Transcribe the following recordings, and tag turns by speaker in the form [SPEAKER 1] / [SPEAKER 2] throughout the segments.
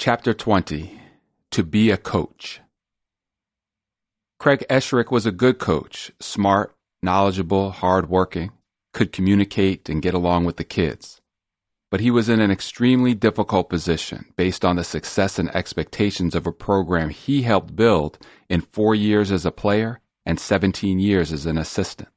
[SPEAKER 1] Chapter 20 To Be a Coach. Craig Esherick was a good coach, smart, knowledgeable, hardworking, could communicate and get along with the kids. But he was in an extremely difficult position based on the success and expectations of a program he helped build in four years as a player and 17 years as an assistant.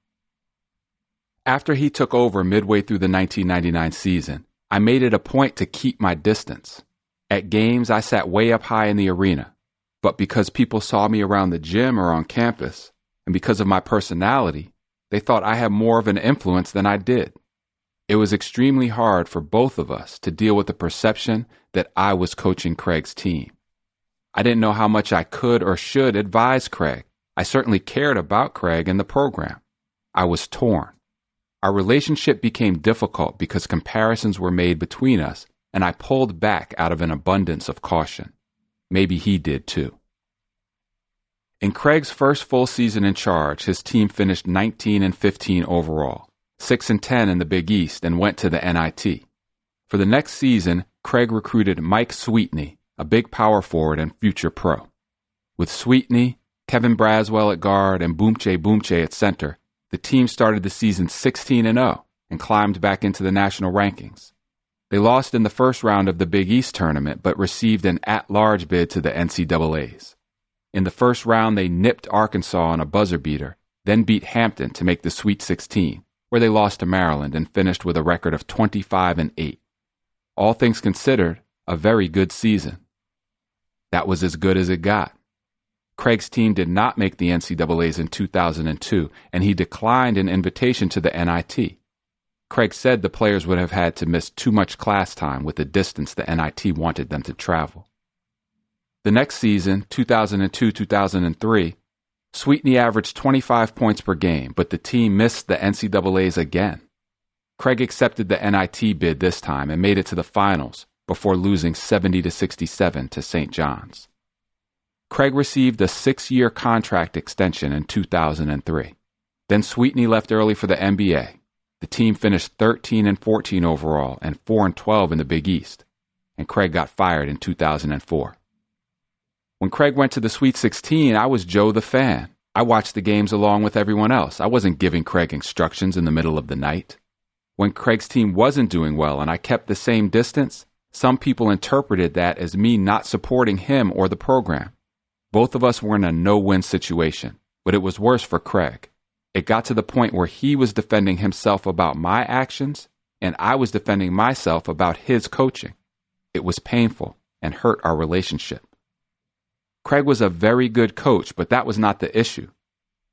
[SPEAKER 1] After he took over midway through the 1999 season, I made it a point to keep my distance. At games, I sat way up high in the arena, but because people saw me around the gym or on campus, and because of my personality, they thought I had more of an influence than I did. It was extremely hard for both of us to deal with the perception that I was coaching Craig's team. I didn't know how much I could or should advise Craig. I certainly cared about Craig and the program. I was torn. Our relationship became difficult because comparisons were made between us, and I pulled back out of an abundance of caution. Maybe he did too. In Craig's first full season in charge, his team finished 19 and 15 overall, 6 and 10 in the Big East, and went to the NIT. For the next season, Craig recruited Mike Sweetney, a big power forward and future pro. With Sweetney, Kevin Braswell at guard, and Boumtje Boumtje at center, the team started the season 16 and 0 and climbed back into the national rankings. They lost in the first round of the Big East tournament but received an at-large bid to the NCAAs. In the first round, they nipped Arkansas on a buzzer beater, then beat Hampton to make the Sweet 16, where they lost to Maryland and finished with a record of 25 and 8. All things considered, a very good season. That was as good as it got. Craig's team did not make the NCAAs in 2002, and he declined an invitation to the NIT. Craig said the players would have had to miss too much class time with the distance the NIT wanted them to travel. The next season, 2002 2003, Sweetney averaged 25 points per game, but the team missed the NCAAs again. Craig accepted the NIT bid this time and made it to the finals before losing 70 to 67 to St. John's. Craig received a six year contract extension in 2003. Then Sweetney left early for the NBA. The team finished 13 and 14 overall and 4 and 12 in the Big East. And Craig got fired in 2004. When Craig went to the Sweet 16, I was Joe the fan. I watched the games along with everyone else. I wasn't giving Craig instructions in the middle of the night. When Craig's team wasn't doing well and I kept the same distance, some people interpreted that as me not supporting him or the program. Both of us were in a no win situation, but it was worse for Craig. It got to the point where he was defending himself about my actions, and I was defending myself about his coaching. It was painful and hurt our relationship. Craig was a very good coach, but that was not the issue.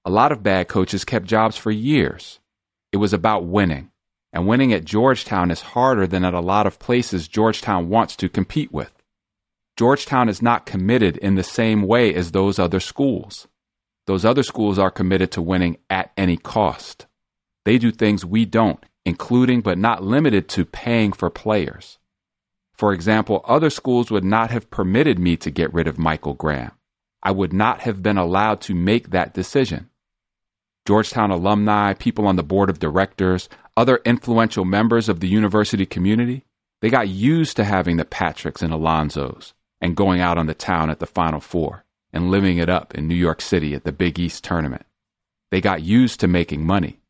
[SPEAKER 1] A lot of bad coaches kept jobs for years. It was about winning, and winning at Georgetown is harder than at a lot of places Georgetown wants to compete with. Georgetown is not committed in the same way as those other schools. Those other schools are committed to winning at any cost. They do things we don't, including but not limited to paying for players. For example, other schools would not have permitted me to get rid of Michael Graham. I would not have been allowed to make that decision. Georgetown alumni, people on the board of directors, other influential members of the university community, they got used to having the Patricks and Alonzos, and going out on the town at the Final Four and living it up in New York City at the Big East tournament. They got used to making money.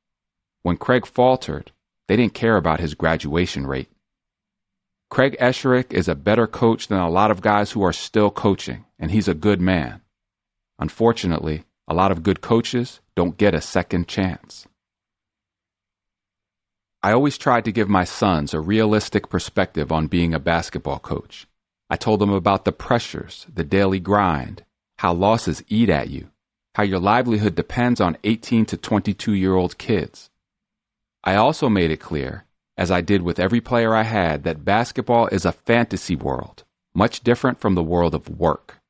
[SPEAKER 1] When Craig faltered, they didn't care about his graduation rate. Craig Esherick is a better coach than a lot of guys who are still coaching, and he's a good man. Unfortunately, a lot of good coaches don't get a second chance. I always tried to give my sons a realistic perspective on being a basketball coach. I told them about the pressures, the daily grind, how losses eat at you, how your livelihood depends on 18 to 22 year old kids. I also made it clear, as I did with every player I had, that basketball is a fantasy world, much different from the world of work.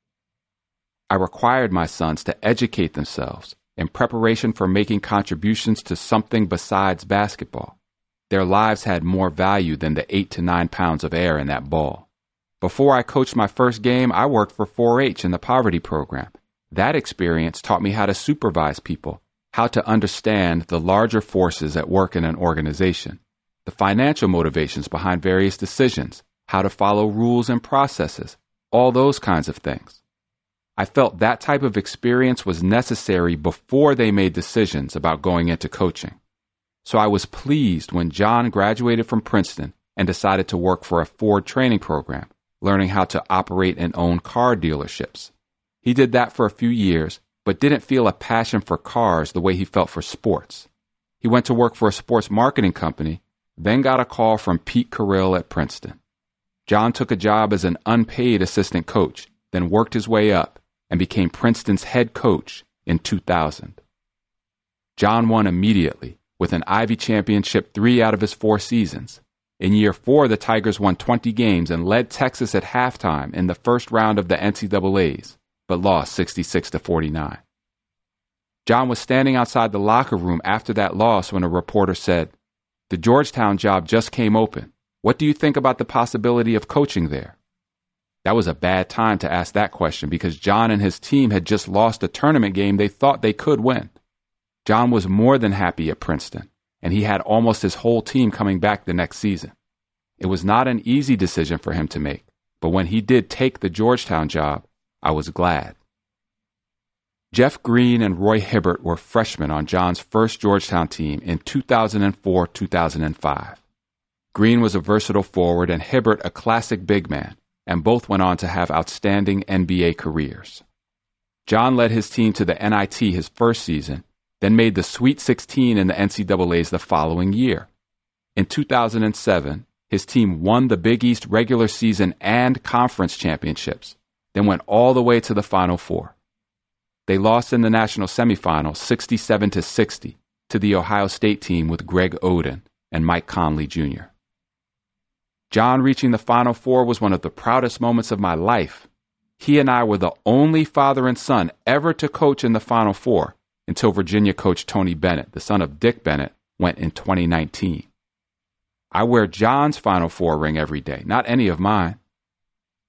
[SPEAKER 1] I required my sons to educate themselves in preparation for making contributions to something besides basketball. Their lives had more value than the eight to nine pounds of air in that ball. Before I coached my first game, I worked for 4 H in the poverty program. That experience taught me how to supervise people, how to understand the larger forces at work in an organization, the financial motivations behind various decisions, how to follow rules and processes, all those kinds of things. I felt that type of experience was necessary before they made decisions about going into coaching. So I was pleased when John graduated from Princeton and decided to work for a Ford training program, learning how to operate and own car dealerships. He did that for a few years, but didn't feel a passion for cars the way he felt for sports. He went to work for a sports marketing company, then got a call from Pete Carril at Princeton. John took a job as an unpaid assistant coach, then worked his way up and became Princeton's head coach in 2000. John won immediately with an Ivy championship three out of his four seasons. In year four, the Tigers won 20 games and led Texas at halftime in the first round of the NCAAs, but lost 66 to 49. John was standing outside the locker room after that loss when a reporter said, The Georgetown job just came open. What do you think about the possibility of coaching there? That was a bad time to ask that question because John and his team had just lost a tournament game they thought they could win. John was more than happy at Princeton, and he had almost his whole team coming back the next season. It was not an easy decision for him to make, but when he did take the Georgetown job, I was glad. Jeff Green and Roy Hibbert were freshmen on John's first Georgetown team in 2004 2005. Green was a versatile forward and Hibbert a classic big man and both went on to have outstanding NBA careers. John led his team to the NIT his first season, then made the Sweet 16 in the NCAAs the following year. In 2007, his team won the Big East regular season and conference championships, then went all the way to the Final Four. They lost in the national semifinal 67 to 60 to the Ohio State team with Greg Oden and Mike Conley Jr. John reaching the Final Four was one of the proudest moments of my life. He and I were the only father and son ever to coach in the Final Four until Virginia coach Tony Bennett, the son of Dick Bennett, went in 2019. I wear John's Final Four ring every day, not any of mine.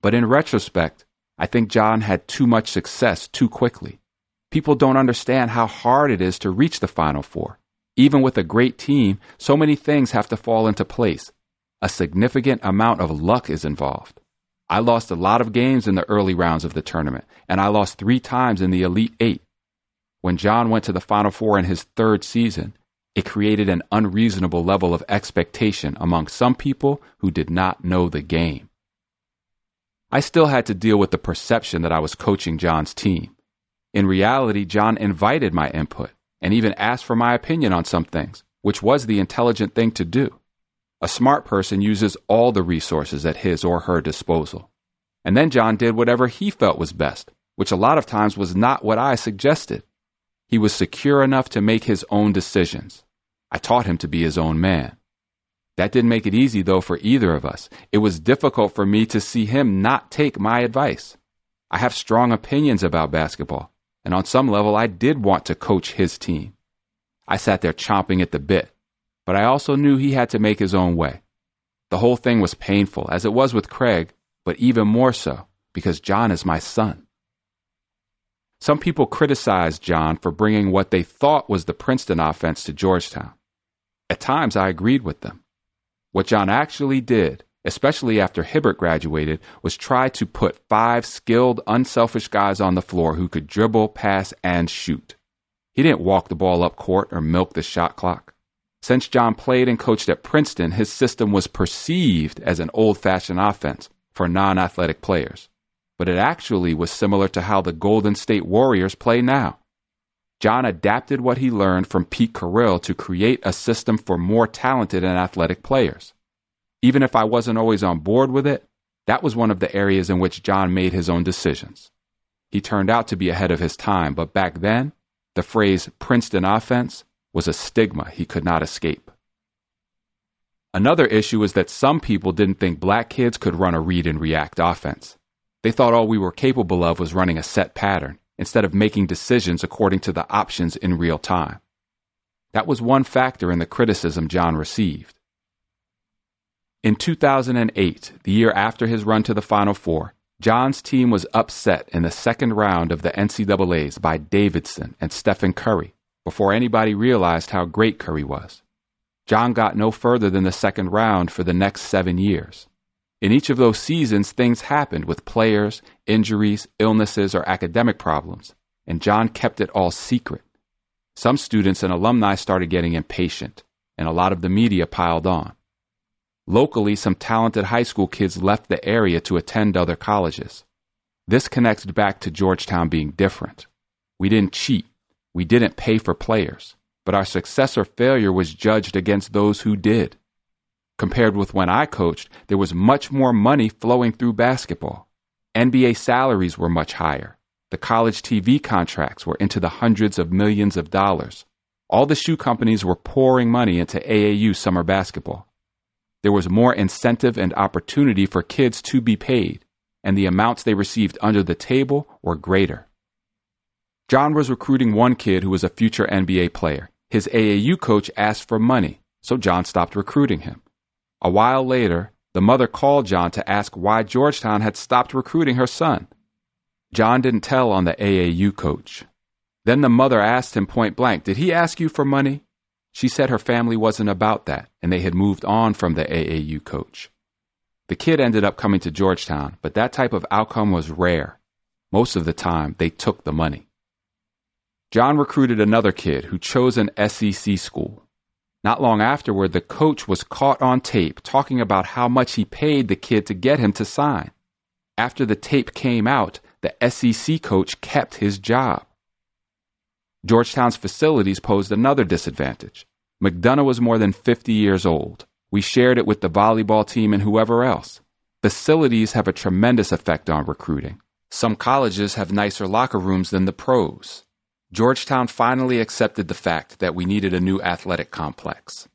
[SPEAKER 1] But in retrospect, I think John had too much success too quickly. People don't understand how hard it is to reach the Final Four. Even with a great team, so many things have to fall into place a significant amount of luck is involved. I lost a lot of games in the early rounds of the tournament, and I lost three times in the Elite Eight. When John went to the Final Four in his third season, it created an unreasonable level of expectation among some people who did not know the game. I still had to deal with the perception that I was coaching John's team. In reality, John invited my input and even asked for my opinion on some things, which was the intelligent thing to do. A smart person uses all the resources at his or her disposal. And then John did whatever he felt was best, which a lot of times was not what I suggested. He was secure enough to make his own decisions. I taught him to be his own man. That didn't make it easy, though, for either of us. It was difficult for me to see him not take my advice. I have strong opinions about basketball, and on some level, I did want to coach his team. I sat there chomping at the bit, but I also knew he had to make his own way. The whole thing was painful, as it was with Craig, but even more so because John is my son. Some people criticized John for bringing what they thought was the Princeton offense to Georgetown. At times, I agreed with them. What John actually did, especially after Hibbert graduated, was try to put five skilled, unselfish guys on the floor who could dribble, pass, and shoot. He didn't walk the ball up court or milk the shot clock. Since John played and coached at Princeton, his system was perceived as an old fashioned offense for non athletic players, but it actually was similar to how the Golden State Warriors play now. John adapted what he learned from Pete Carril to create a system for more talented and athletic players. Even if I wasn't always on board with it, that was one of the areas in which John made his own decisions. He turned out to be ahead of his time, but back then, the phrase Princeton offense was a stigma he could not escape. Another issue is that some people didn't think black kids could run a read and react offense. They thought all we were capable of was running a set pattern instead of making decisions according to the options in real time. That was one factor in the criticism John received. In 2008, the year after his run to the Final Four, John's team was upset in the second round of the NCAAs by Davidson and Stephen Curry, before anybody realized how great Curry was. John got no further than the second round for the next seven years. In each of those seasons, things happened with players, injuries, illnesses, or academic problems, and John kept it all secret. Some students and alumni started getting impatient, and a lot of the media piled on. Locally, some talented high school kids left the area to attend other colleges. This connects back to Georgetown being different. We didn't cheat. We didn't pay for players, but our success or failure was judged against those who did. Compared with when I coached, there was much more money flowing through basketball. NBA salaries were much higher. The college TV contracts were into the hundreds of millions of dollars. All the shoe companies were pouring money into AAU summer basketball. There was more incentive and opportunity for kids to be paid, and the amounts they received under the table were greater. John was recruiting one kid who was a future NBA player. His AAU coach asked for money, so John stopped recruiting him. A while later, the mother called John to ask why Georgetown had stopped recruiting her son. John didn't tell on the AAU coach. Then the mother asked him point blank, Did he ask you for money? She said her family wasn't about that, and they had moved on from the AAU coach. The kid ended up coming to Georgetown, but that type of outcome was rare. Most of the time, they took the money. John recruited another kid who chose an SEC school. Not long afterward, the coach was caught on tape talking about how much he paid the kid to get him to sign. After the tape came out, the SEC coach kept his job. Georgetown's facilities posed another disadvantage. McDonough was more than 50 years old. We shared it with the volleyball team and whoever else. Facilities have a tremendous effect on recruiting. Some colleges have nicer locker rooms than the pros. Georgetown finally accepted the fact that we needed a new athletic complex.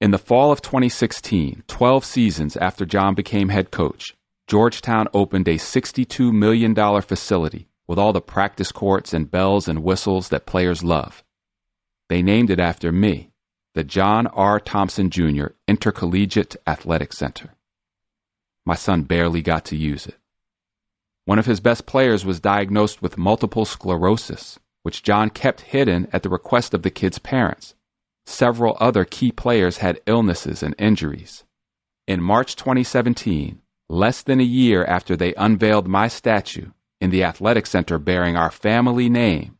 [SPEAKER 1] In the fall of 2016, 12 seasons after John became head coach, Georgetown opened a $62 million facility with all the practice courts and bells and whistles that players love. They named it after me, the John R. Thompson Jr. Intercollegiate Athletic Center. My son barely got to use it. One of his best players was diagnosed with multiple sclerosis which John kept hidden at the request of the kid's parents. Several other key players had illnesses and injuries. In March 2017, less than a year after they unveiled my statue in the athletic center bearing our family name,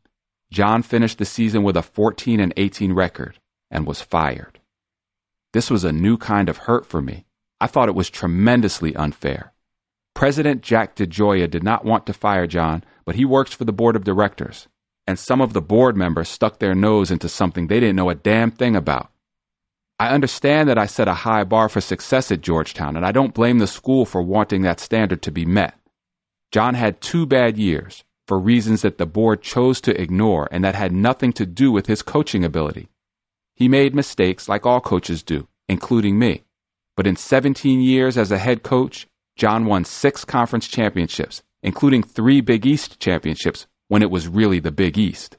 [SPEAKER 1] John finished the season with a 14 and 18 record and was fired. This was a new kind of hurt for me. I thought it was tremendously unfair. President Jack DeGioia did not want to fire John, but he works for the board of directors and some of the board members stuck their nose into something they didn't know a damn thing about. I understand that I set a high bar for success at Georgetown, and I don't blame the school for wanting that standard to be met. John had two bad years for reasons that the board chose to ignore and that had nothing to do with his coaching ability. He made mistakes like all coaches do, including me. But in 17 years as a head coach, John won six conference championships, including three Big East championships when it was really the Big East.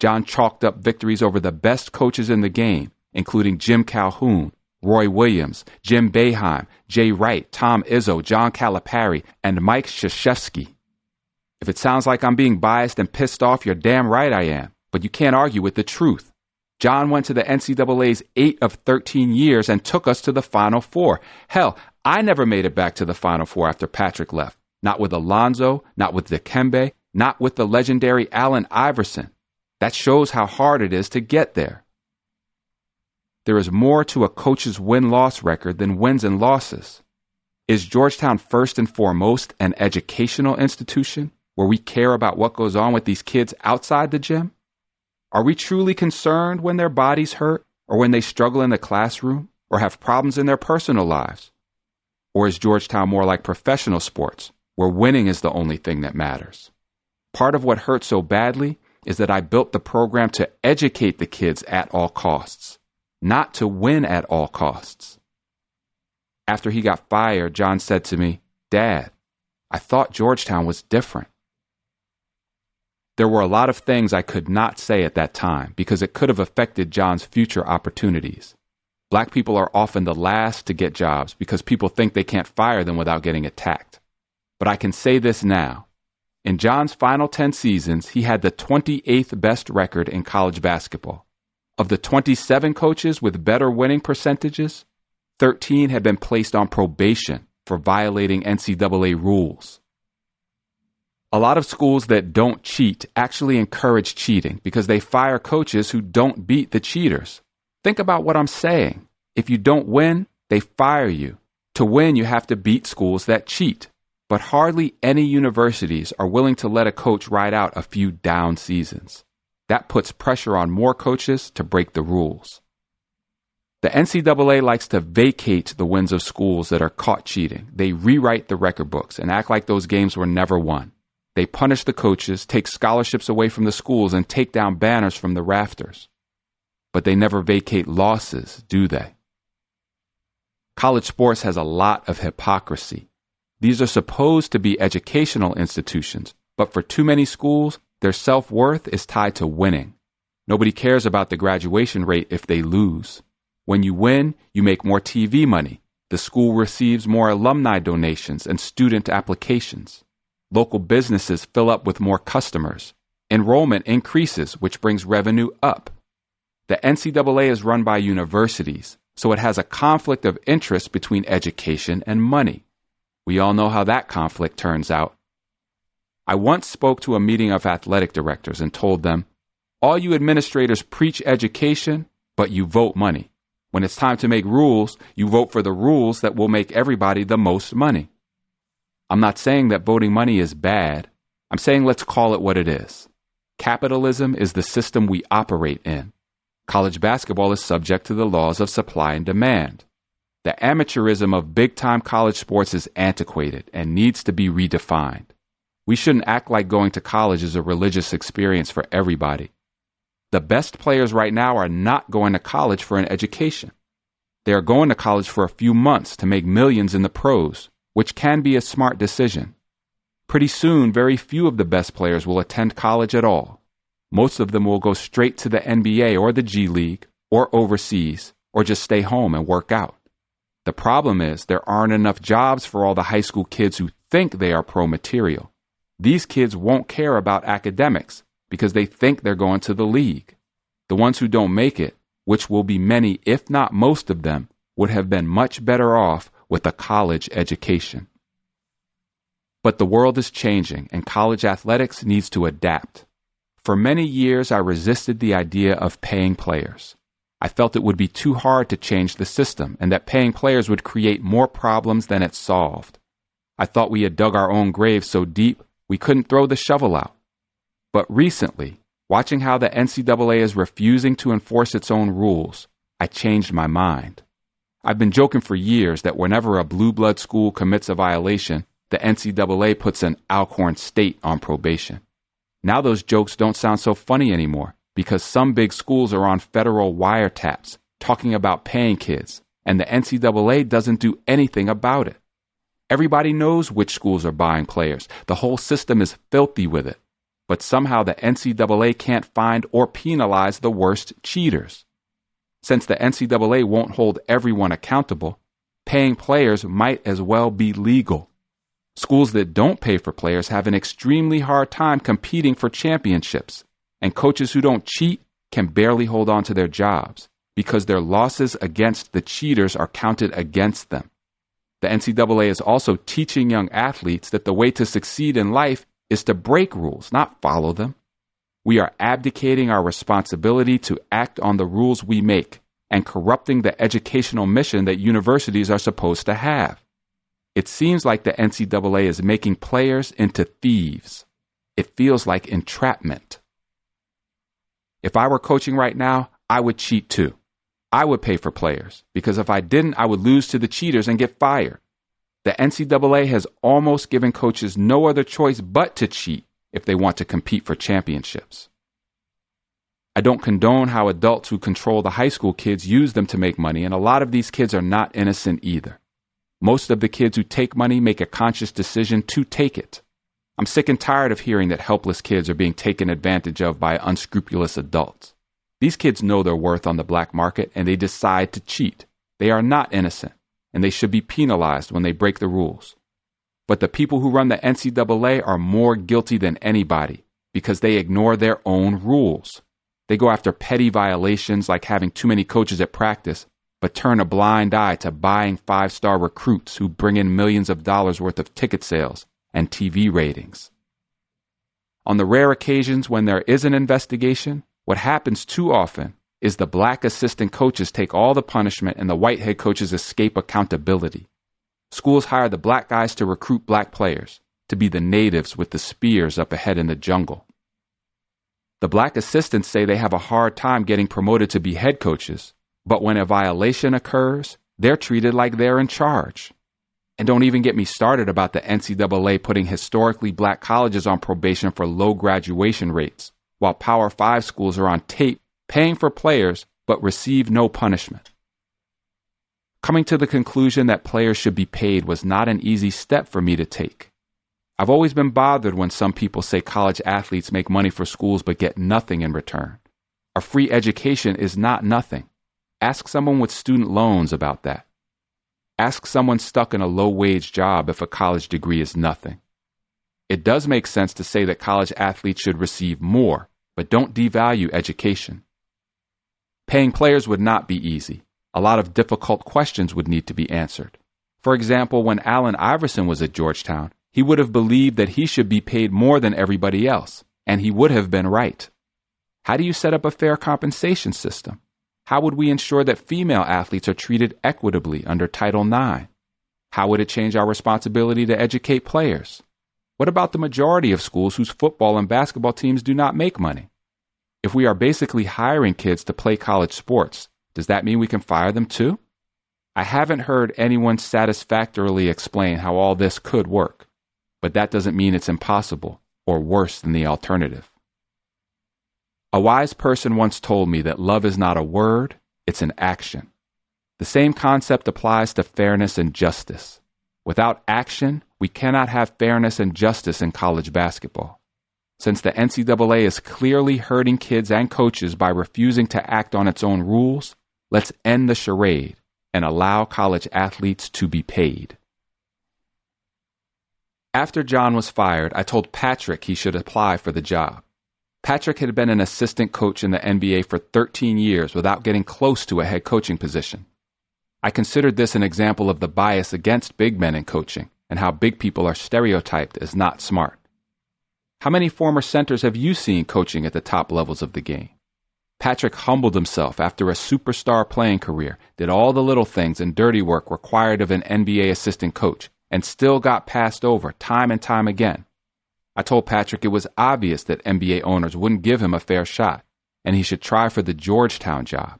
[SPEAKER 1] John chalked up victories over the best coaches in the game, including Jim Calhoun, Roy Williams, Jim Boeheim, Jay Wright, Tom Izzo, John Calipari, and Mike Krzyzewski. If it sounds like I'm being biased and pissed off, you're damn right I am, but you can't argue with the truth. John went to the NCAA's 8 of 13 years and took us to the Final Four. Hell, I never made it back to the Final Four after Patrick left. Not with Alonzo, not with Dikembe, not with the legendary Allen Iverson. That shows how hard it is to get there. There is more to a coach's win loss record than wins and losses. Is Georgetown first and foremost an educational institution where we care about what goes on with these kids outside the gym? Are we truly concerned when their bodies hurt or when they struggle in the classroom or have problems in their personal lives? Or is Georgetown more like professional sports where winning is the only thing that matters? Part of what hurt so badly is that I built the program to educate the kids at all costs, not to win at all costs. After he got fired, John said to me, Dad, I thought Georgetown was different. There were a lot of things I could not say at that time because it could have affected John's future opportunities. Black people are often the last to get jobs because people think they can't fire them without getting attacked. But I can say this now in John's final 10 seasons, he had the 28th best record in college basketball. Of the 27 coaches with better winning percentages, 13 had been placed on probation for violating NCAA rules. A lot of schools that don't cheat actually encourage cheating because they fire coaches who don't beat the cheaters. Think about what I'm saying. If you don't win, they fire you. To win, you have to beat schools that cheat. But hardly any universities are willing to let a coach ride out a few down seasons. That puts pressure on more coaches to break the rules. The NCAA likes to vacate the wins of schools that are caught cheating. They rewrite the record books and act like those games were never won. They punish the coaches, take scholarships away from the schools, and take down banners from the rafters. But they never vacate losses, do they? College sports has a lot of hypocrisy. These are supposed to be educational institutions, but for too many schools, their self worth is tied to winning. Nobody cares about the graduation rate if they lose. When you win, you make more TV money. The school receives more alumni donations and student applications. Local businesses fill up with more customers. Enrollment increases, which brings revenue up. The NCAA is run by universities, so it has a conflict of interest between education and money. We all know how that conflict turns out. I once spoke to a meeting of athletic directors and told them, All you administrators preach education, but you vote money. When it's time to make rules, you vote for the rules that will make everybody the most money. I'm not saying that voting money is bad. I'm saying let's call it what it is. Capitalism is the system we operate in. College basketball is subject to the laws of supply and demand. The amateurism of big time college sports is antiquated and needs to be redefined. We shouldn't act like going to college is a religious experience for everybody. The best players right now are not going to college for an education. They are going to college for a few months to make millions in the pros which can be a smart decision. Pretty soon, very few of the best players will attend college at all. Most of them will go straight to the NBA or the G League or overseas or just stay home and work out. The problem is there aren't enough jobs for all the high school kids who think they are pro material. These kids won't care about academics because they think they're going to the league. The ones who don't make it, which will be many, if not most of them, would have been much better off with a college education. But the world is changing and college athletics needs to adapt. For many years, I resisted the idea of paying players. I felt it would be too hard to change the system and that paying players would create more problems than it solved. I thought we had dug our own grave so deep we couldn't throw the shovel out. But recently, watching how the NCAA is refusing to enforce its own rules, I changed my mind. I've been joking for years that whenever a blue blood school commits a violation, the NCAA puts an Alcorn State on probation. Now those jokes don't sound so funny anymore because some big schools are on federal wiretaps talking about paying kids, and the NCAA doesn't do anything about it. Everybody knows which schools are buying players. The whole system is filthy with it. But somehow the NCAA can't find or penalize the worst cheaters. Since the NCAA won't hold everyone accountable, paying players might as well be legal. Schools that don't pay for players have an extremely hard time competing for championships, and coaches who don't cheat can barely hold on to their jobs because their losses against the cheaters are counted against them. The NCAA is also teaching young athletes that the way to succeed in life is to break rules, not follow them. We are abdicating our responsibility to act on the rules we make and corrupting the educational mission that universities are supposed to have. It seems like the NCAA is making players into thieves. It feels like entrapment. If I were coaching right now, I would cheat too. I would pay for players because if I didn't, I would lose to the cheaters and get fired. The NCAA has almost given coaches no other choice but to cheat if they want to compete for championships. I don't condone how adults who control the high school kids use them to make money, and a lot of these kids are not innocent either. Most of the kids who take money make a conscious decision to take it. I'm sick and tired of hearing that helpless kids are being taken advantage of by unscrupulous adults. These kids know their worth on the black market and they decide to cheat. They are not innocent, and they should be penalized when they break the rules. But the people who run the NCAA are more guilty than anybody because they ignore their own rules. They go after petty violations like having too many coaches at practice, but turn a blind eye to buying five star recruits who bring in millions of dollars worth of ticket sales and TV ratings. On the rare occasions when there is an investigation, what happens too often is the black assistant coaches take all the punishment and the white head coaches escape accountability. Schools hire the black guys to recruit black players, to be the natives with the spears up ahead in the jungle. The black assistants say they have a hard time getting promoted to be head coaches, but when a violation occurs, they're treated like they're in charge. And don't even get me started about the NCAA putting historically black colleges on probation for low graduation rates, while Power 5 schools are on tape paying for players but receive no punishment. Coming to the conclusion that players should be paid was not an easy step for me to take. I've always been bothered when some people say college athletes make money for schools but get nothing in return. A free education is not nothing. Ask someone with student loans about that. Ask someone stuck in a low wage job if a college degree is nothing. It does make sense to say that college athletes should receive more, but don't devalue education. Paying players would not be easy. A lot of difficult questions would need to be answered. For example, when Allen Iverson was at Georgetown, he would have believed that he should be paid more than everybody else, and he would have been right. How do you set up a fair compensation system? How would we ensure that female athletes are treated equitably under Title IX? How would it change our responsibility to educate players? What about the majority of schools whose football and basketball teams do not make money? If we are basically hiring kids to play college sports, does that mean we can fire them too? I haven't heard anyone satisfactorily explain how all this could work, but that doesn't mean it's impossible or worse than the alternative. A wise person once told me that love is not a word, it's an action. The same concept applies to fairness and justice. Without action, we cannot have fairness and justice in college basketball. Since the NCAA is clearly hurting kids and coaches by refusing to act on its own rules, let's end the charade and allow college athletes to be paid. After John was fired, I told Patrick he should apply for the job. Patrick had been an assistant coach in the NBA for 13 years without getting close to a head coaching position. I considered this an example of the bias against big men in coaching and how big people are stereotyped as not smart. How many former centers have you seen coaching at the top levels of the game? Patrick humbled himself after a superstar playing career, did all the little things and dirty work required of an NBA assistant coach, and still got passed over time and time again. I told Patrick it was obvious that NBA owners wouldn't give him a fair shot, and he should try for the Georgetown job.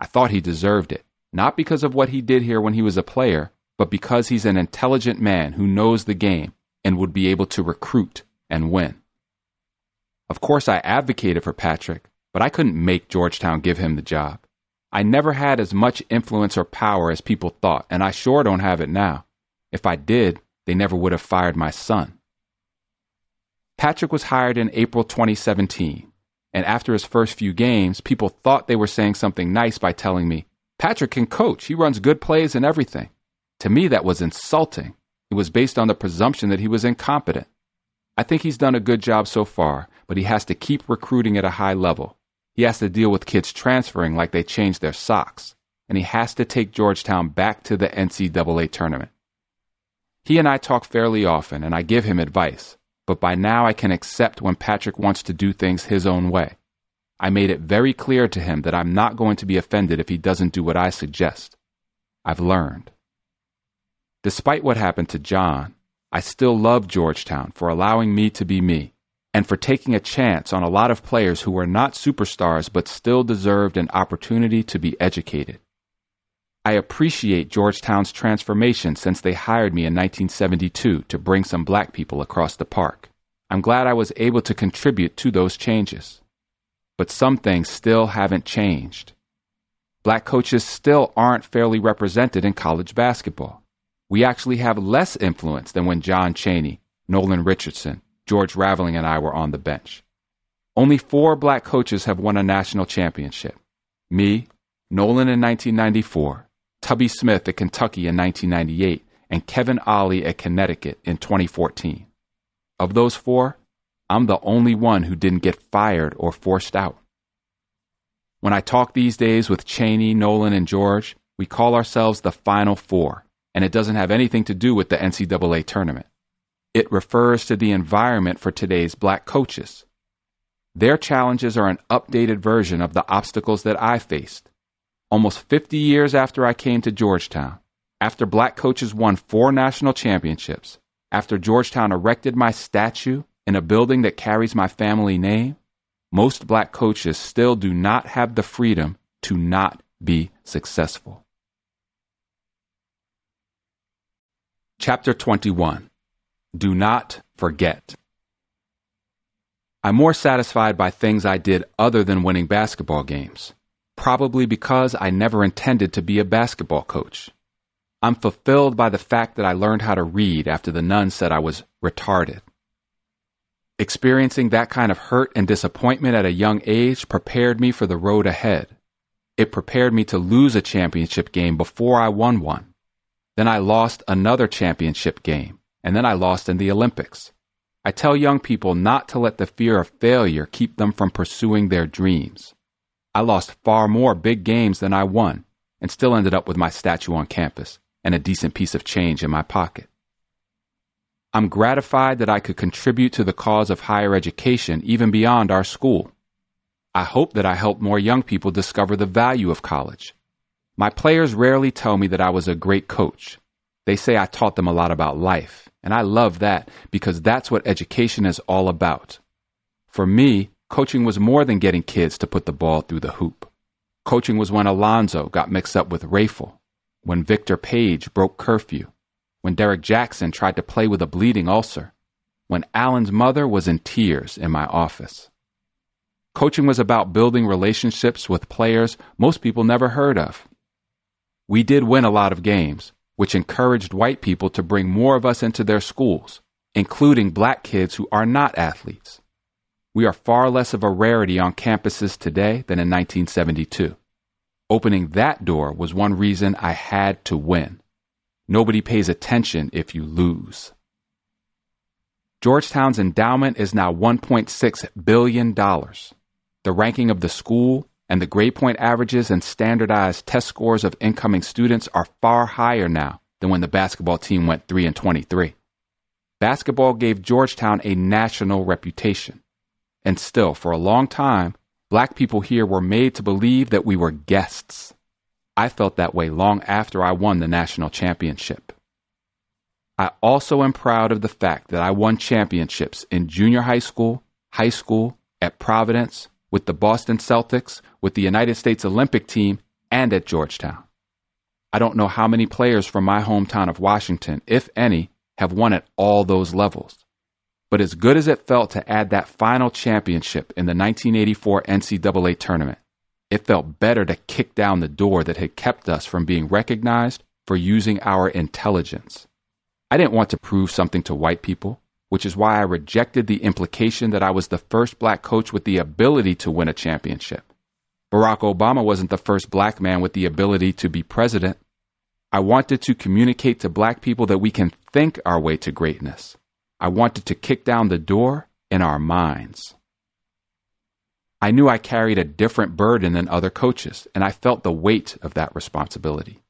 [SPEAKER 1] I thought he deserved it, not because of what he did here when he was a player, but because he's an intelligent man who knows the game and would be able to recruit and win. Of course, I advocated for Patrick, but I couldn't make Georgetown give him the job. I never had as much influence or power as people thought, and I sure don't have it now. If I did, they never would have fired my son. Patrick was hired in April 2017, and after his first few games, people thought they were saying something nice by telling me, Patrick can coach, he runs good plays and everything. To me, that was insulting. It was based on the presumption that he was incompetent. I think he's done a good job so far, but he has to keep recruiting at a high level. He has to deal with kids transferring like they changed their socks, and he has to take Georgetown back to the NCAA tournament. He and I talk fairly often, and I give him advice, but by now I can accept when Patrick wants to do things his own way. I made it very clear to him that I'm not going to be offended if he doesn't do what I suggest. I've learned. Despite what happened to John, I still love Georgetown for allowing me to be me and for taking a chance on a lot of players who were not superstars but still deserved an opportunity to be educated. I appreciate Georgetown's transformation since they hired me in 1972 to bring some black people across the park. I'm glad I was able to contribute to those changes. But some things still haven't changed. Black coaches still aren't fairly represented in college basketball we actually have less influence than when John Chaney, Nolan Richardson, George Raveling, and I were on the bench. Only four black coaches have won a national championship. Me, Nolan in 1994, Tubby Smith at Kentucky in 1998, and Kevin Ollie at Connecticut in 2014. Of those four, I'm the only one who didn't get fired or forced out. When I talk these days with Chaney, Nolan, and George, We call ourselves the Final Four, and it doesn't have anything to do with the NCAA tournament. It refers to the environment for today's black coaches. Their challenges are an updated version of the obstacles that I faced. Almost 50 years after I came to Georgetown, after black coaches won four national championships, after Georgetown erected my statue in a building that carries my family name, most black coaches still do not have the freedom to not be successful. Chapter 21 Do Not Forget. I'm more satisfied by things I did other than winning basketball games, probably because I never intended to be a basketball coach. I'm fulfilled by the fact that I learned how to read after the nun said I was retarded. Experiencing that kind of hurt and disappointment at a young age prepared me for the road ahead. It prepared me to lose a championship game before I won one. Then I lost another championship game, and then I lost in the Olympics. I tell young people not to let the fear of failure keep them from pursuing their dreams. I lost far more big games than I won, and still ended up with my statue on campus and a decent piece of change in my pocket. I'm gratified that I could contribute to the cause of higher education even beyond our school. I hope that I helped more young people discover the value of college. My players rarely tell me that I was a great coach. They say I taught them a lot about life and I love that because that's what education is all about. For me, coaching was more than getting kids to put the ball through the hoop. Coaching was when Alonzo got mixed up with Rayful, when Victor Page broke curfew, when Derek Jackson tried to play with a bleeding ulcer, when Allen's mother was in tears in my office. Coaching was about building relationships with players most people never heard of. We did win a lot of games, which encouraged white people to bring more of us into their schools, including black kids who are not athletes. We are far less of a rarity on campuses today than in 1972. Opening that door was one reason I had to win. Nobody pays attention if you lose. Georgetown's endowment is now $1.6 billion. The ranking of the school and the grade point averages and standardized test scores of incoming students are far higher now than when the basketball team went 3 and 23. Basketball gave Georgetown a national reputation. And still, for a long time, black people here were made to believe that we were guests. I felt that way long after I won the national championship. I also am proud of the fact that I won championships in junior high school, high school, at Providence, with the Boston Celtics, with the United States Olympic team, and at Georgetown. I don't know how many players from my hometown of Washington, if any, have won at all those levels. But as good as it felt to add that final championship in the 1984 NCAA tournament, it felt better to kick down the door that had kept us from being recognized for using our intelligence. I didn't want to prove something to white people which is why I rejected the implication that I was the first black coach with the ability to win a championship. Barack Obama wasn't the first black man with the ability to be president. I wanted to communicate to black people that we can think our way to greatness. I wanted to kick down the door in our minds. I knew I carried a different burden than other coaches, and I felt the weight of that responsibility.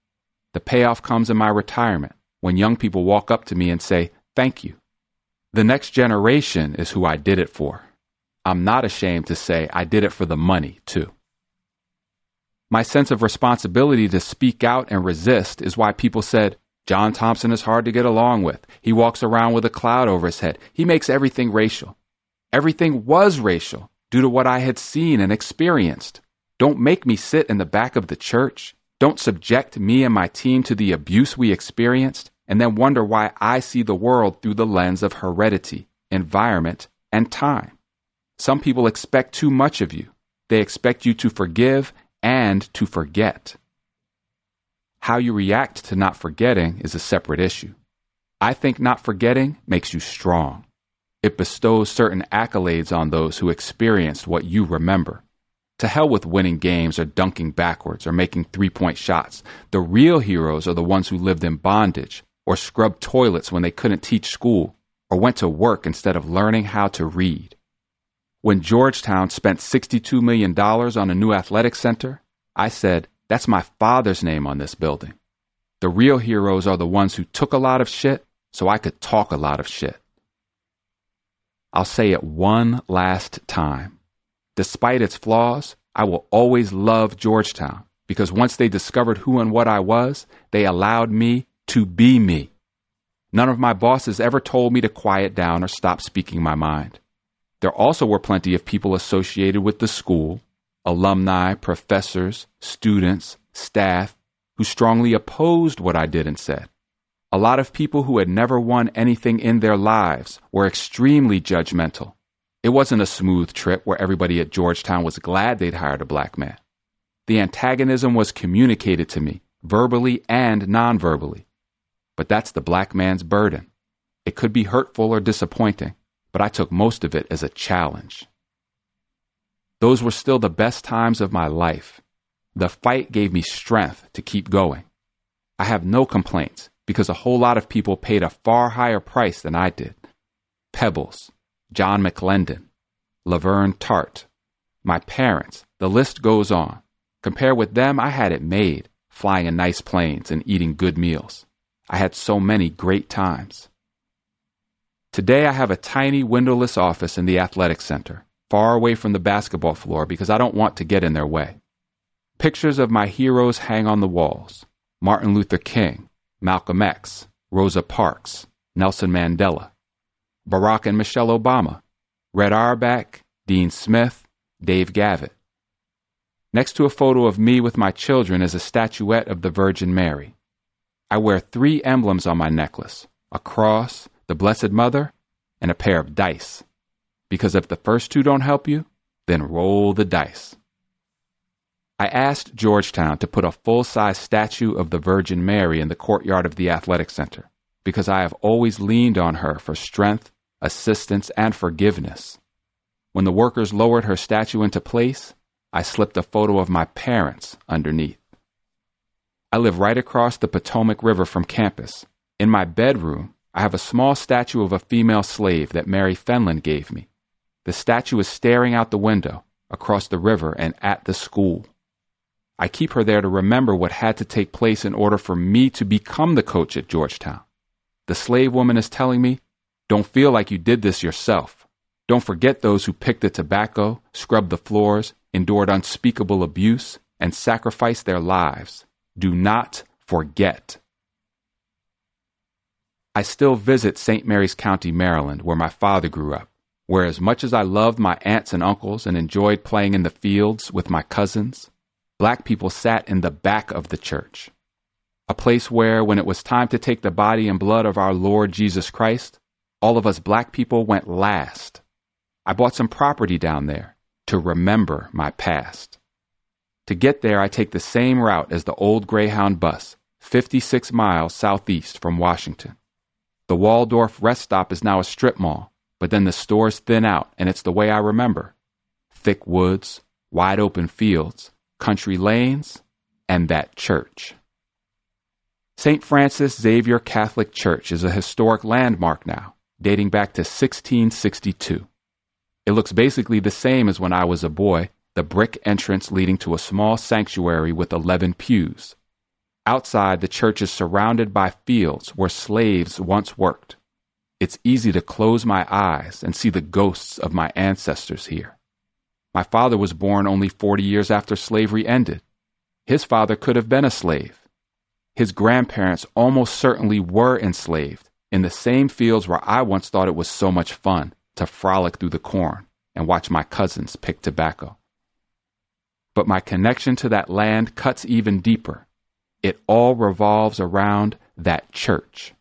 [SPEAKER 1] The payoff comes in my retirement when young people walk up to me and say, Thank you. The next generation is who I did it for. I'm not ashamed to say I did it for the money, too. My sense of responsibility to speak out and resist is why people said, John Thompson is hard to get along with. He walks around with a cloud over his head. He makes everything racial. Everything was racial due to what I had seen and experienced. Don't make me sit in the back of the church. Don't subject me and my team to the abuse we experienced and then wonder why I see the world through the lens of heredity, environment, and time. Some people expect too much of you. They expect you to forgive and to forget. How you react to not forgetting is a separate issue. I think not forgetting makes you strong. It bestows certain accolades on those who experienced what you remember. To hell with winning games or dunking backwards or making three point shots. The real heroes are the ones who lived in bondage, or scrubbed toilets when they couldn't teach school, or went to work instead of learning how to read. When Georgetown spent $62 million on a new athletic center, I said, That's my father's name on this building. The real heroes are the ones who took a lot of shit so I could talk a lot of shit. I'll say it one last time. Despite its flaws, I will always love Georgetown because once they discovered who and what I was, they allowed me to be me. None of my bosses ever told me to quiet down or stop speaking my mind. There also were plenty of people associated with the school, alumni, professors, students, staff, who strongly opposed what I did and said. A lot of people who had never won anything in their lives were extremely judgmental. It wasn't a smooth trip where everybody at Georgetown was glad they'd hired a black man. The antagonism was communicated to me, verbally and nonverbally. But that's the black man's burden. It could be hurtful or disappointing, but I took most of it as a challenge. Those were still the best times of my life. The fight gave me strength to keep going. I have no complaints because a whole lot of people paid a far higher price than I did. Pebbles, John McLendon, Levern Tart, my parents, the list goes on. Compare with them, I had it made, flying in nice planes and eating good meals. I had so many great times. Today I have a tiny windowless office in the athletic center, far away from the basketball floor because I don't want to get in their way. Pictures of my heroes hang on the walls. Martin Luther King, Malcolm X, Rosa Parks, Nelson Mandela, Barack and Michelle Obama, Red Auerbach, Dean Smith, Dave Gavitt. Next to a photo of me with my children is a statuette of the Virgin Mary. I wear three emblems on my necklace a cross, the Blessed Mother, and a pair of dice. Because if the first two don't help you, then roll the dice. I asked Georgetown to put a full size statue of the Virgin Mary in the courtyard of the athletic center because I have always leaned on her for strength, assistance, and forgiveness. When the workers lowered her statue into place, I slipped a photo of my parents underneath. I live right across the Potomac River from campus. In my bedroom, I have a small statue of a female slave that Mary Fenlon gave me. The statue is staring out the window, across the river, and at the school. I keep her there to remember what had to take place in order for me to become the coach at Georgetown. The slave woman is telling me, don't feel like you did this yourself. Don't forget those who picked the tobacco, scrubbed the floors, endured unspeakable abuse, and sacrificed their lives. Do not forget. I still visit St. Mary's County, Maryland, where my father grew up, where as much as I loved my aunts and uncles and enjoyed playing in the fields with my cousins, black people sat in the back of the church, a place where, when it was time to take the body and blood of our Lord Jesus Christ, all of us black people went last. I bought some property down there to remember my past. To get there, I take the same route as the old Greyhound bus, 56 miles southeast from Washington. The Waldorf rest stop is now a strip mall, but then the stores thin out, and it's the way I remember thick woods, wide open fields, country lanes, and that church. St. Francis Xavier Catholic Church is a historic landmark now, dating back to 1662. It looks basically the same as when I was a boy, the brick entrance leading to a small sanctuary with 11 pews. Outside, the church is surrounded by fields where slaves once worked. It's easy to close my eyes and see the ghosts of my ancestors here. My father was born only 40 years after slavery ended. His father could have been a slave. His grandparents almost certainly were enslaved in the same fields where I once thought it was so much fun to frolic through the corn and watch my cousins pick tobacco. But my connection to that land cuts even deeper. It all revolves around that church.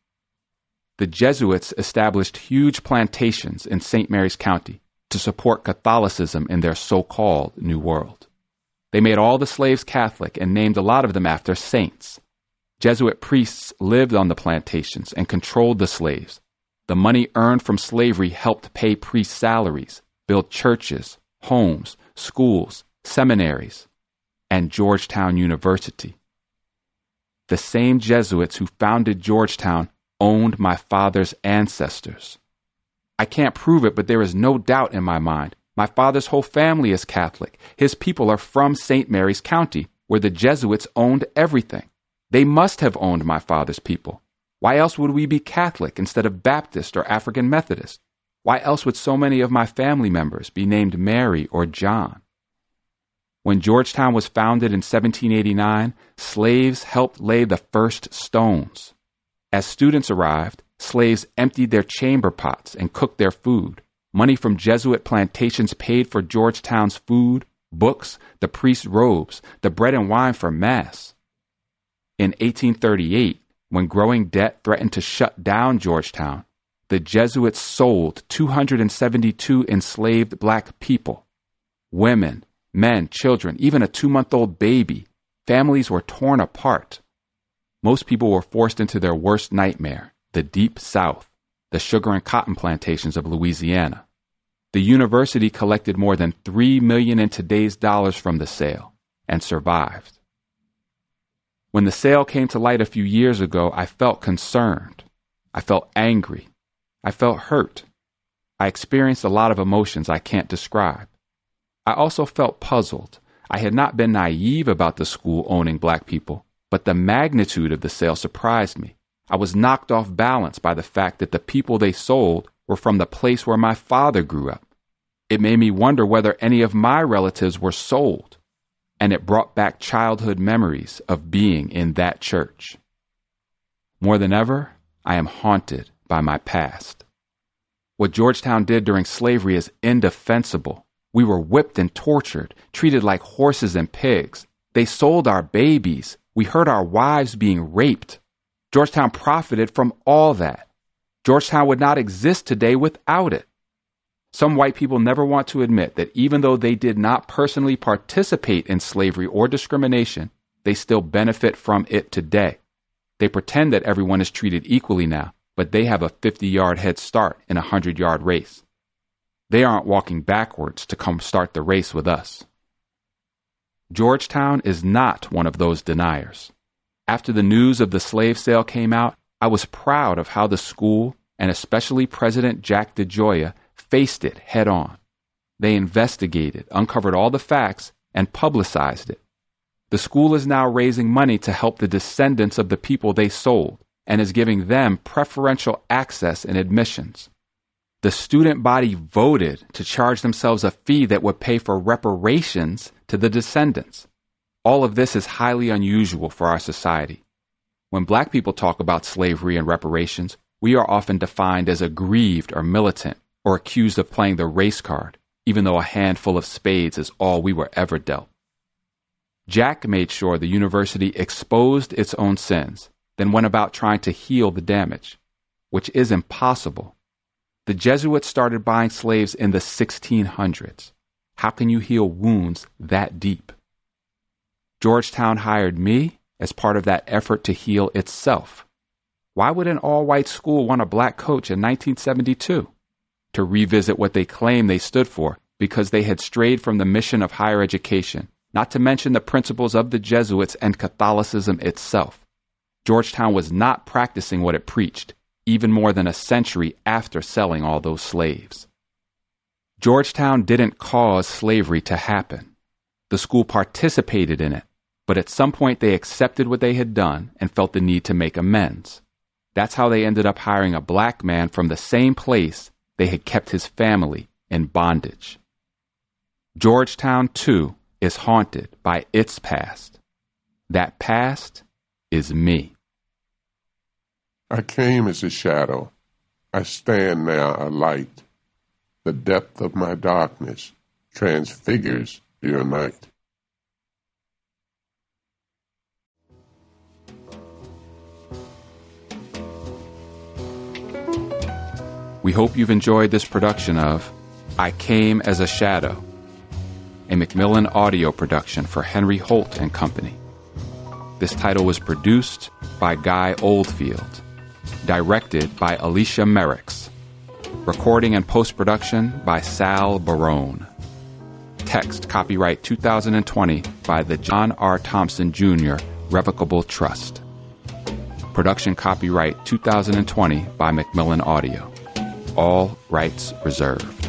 [SPEAKER 1] The Jesuits established huge plantations in St. Mary's County to support Catholicism in their so called New World. They made all the slaves Catholic and named a lot of them after saints. Jesuit priests lived on the plantations and controlled the slaves. The money earned from slavery helped pay priests' salaries, build churches, homes, schools, seminaries, and Georgetown University. The same Jesuits who founded Georgetown owned my father's ancestors. I can't prove it, but there is no doubt in my mind. My father's whole family is Catholic. His people are from St. Mary's County, where the Jesuits owned everything. They must have owned my father's people. Why else would we be Catholic instead of Baptist or African Methodist? Why else would so many of my family members be named Mary or John? When Georgetown was founded in 1789, slaves helped lay the first stones. As students arrived, slaves emptied their chamber pots and cooked their food. Money from Jesuit plantations paid for Georgetown's food, books, the priest's robes, the bread and wine for Mass. In 1838, when growing debt threatened to shut down Georgetown, the Jesuits sold 272 enslaved black people, women, men, children, even a two month old baby. Families were torn apart. Most people were forced into their worst nightmare the Deep South, the sugar and cotton plantations of Louisiana. The university collected more than three million in today's dollars from the sale and survived. When the sale came to light a few years ago, I felt concerned. I felt angry. I felt hurt. I experienced a lot of emotions I can't describe. I also felt puzzled. I had not been naive about the school owning black people, but the magnitude of the sale surprised me. I was knocked off balance by the fact that the people they sold were from the place where my father grew up. It made me wonder whether any of my relatives were sold, and it brought back childhood memories of being in that church. More than ever, I am haunted by my past. What Georgetown did during slavery is indefensible. We were whipped and tortured, treated like horses and pigs. They sold our babies. We heard our wives being raped. Georgetown profited from all that. Georgetown would not exist today without it. Some white people never want to admit that even though they did not personally participate in slavery or discrimination, they still benefit from it today. They pretend that everyone is treated equally now, but they have a 50 yard head start in a 100 yard race. They aren't walking backwards to come start the race with us. Georgetown is not one of those deniers. After the news of the slave sale came out, I was proud of how the school, and especially President Jack DeGioia, faced it head on. They investigated, uncovered all the facts, and publicized it. The school is now raising money to help the descendants of the people they sold and is giving them preferential access and admissions. The student body voted to charge themselves a fee that would pay for reparations to the descendants. All of this is highly unusual for our society. When black people talk about slavery and reparations, we are often defined as aggrieved or militant or accused of playing the race card, even though a handful of spades is all we were ever dealt. Jack made sure the university exposed its own sins, then went about trying to heal the damage, which is impossible. The Jesuits started buying slaves in the 1600s. How can you heal wounds that deep? Georgetown hired me as part of that effort to heal itself. Why would an all white school want a black coach in 1972? To revisit what they claim they stood for because they had strayed from the mission of higher education, not to mention the principles of the Jesuits and Catholicism itself. Georgetown was not practicing what it preached, even more than a century after selling all those slaves. Georgetown didn't cause slavery to happen. The school participated in it but at some point they accepted what they had done and felt the need to make amends. That's how they ended up hiring a black man from the same place they had kept his family in bondage. Georgetown, too, is haunted by its past. That past is me.
[SPEAKER 2] I came as a shadow. I stand now a light. The depth of my darkness transfigures your night.
[SPEAKER 1] We hope you've enjoyed this production of I Came as a Shadow, a Macmillan audio production for Henry Holt and Company. This title was produced by Guy Oldfield, directed by Alicia Merricks, recording and post production by Sal Barone. Text copyright 2020 by the John R. Thompson Jr. Revocable Trust. Production copyright 2020 by Macmillan Audio. All rights reserved.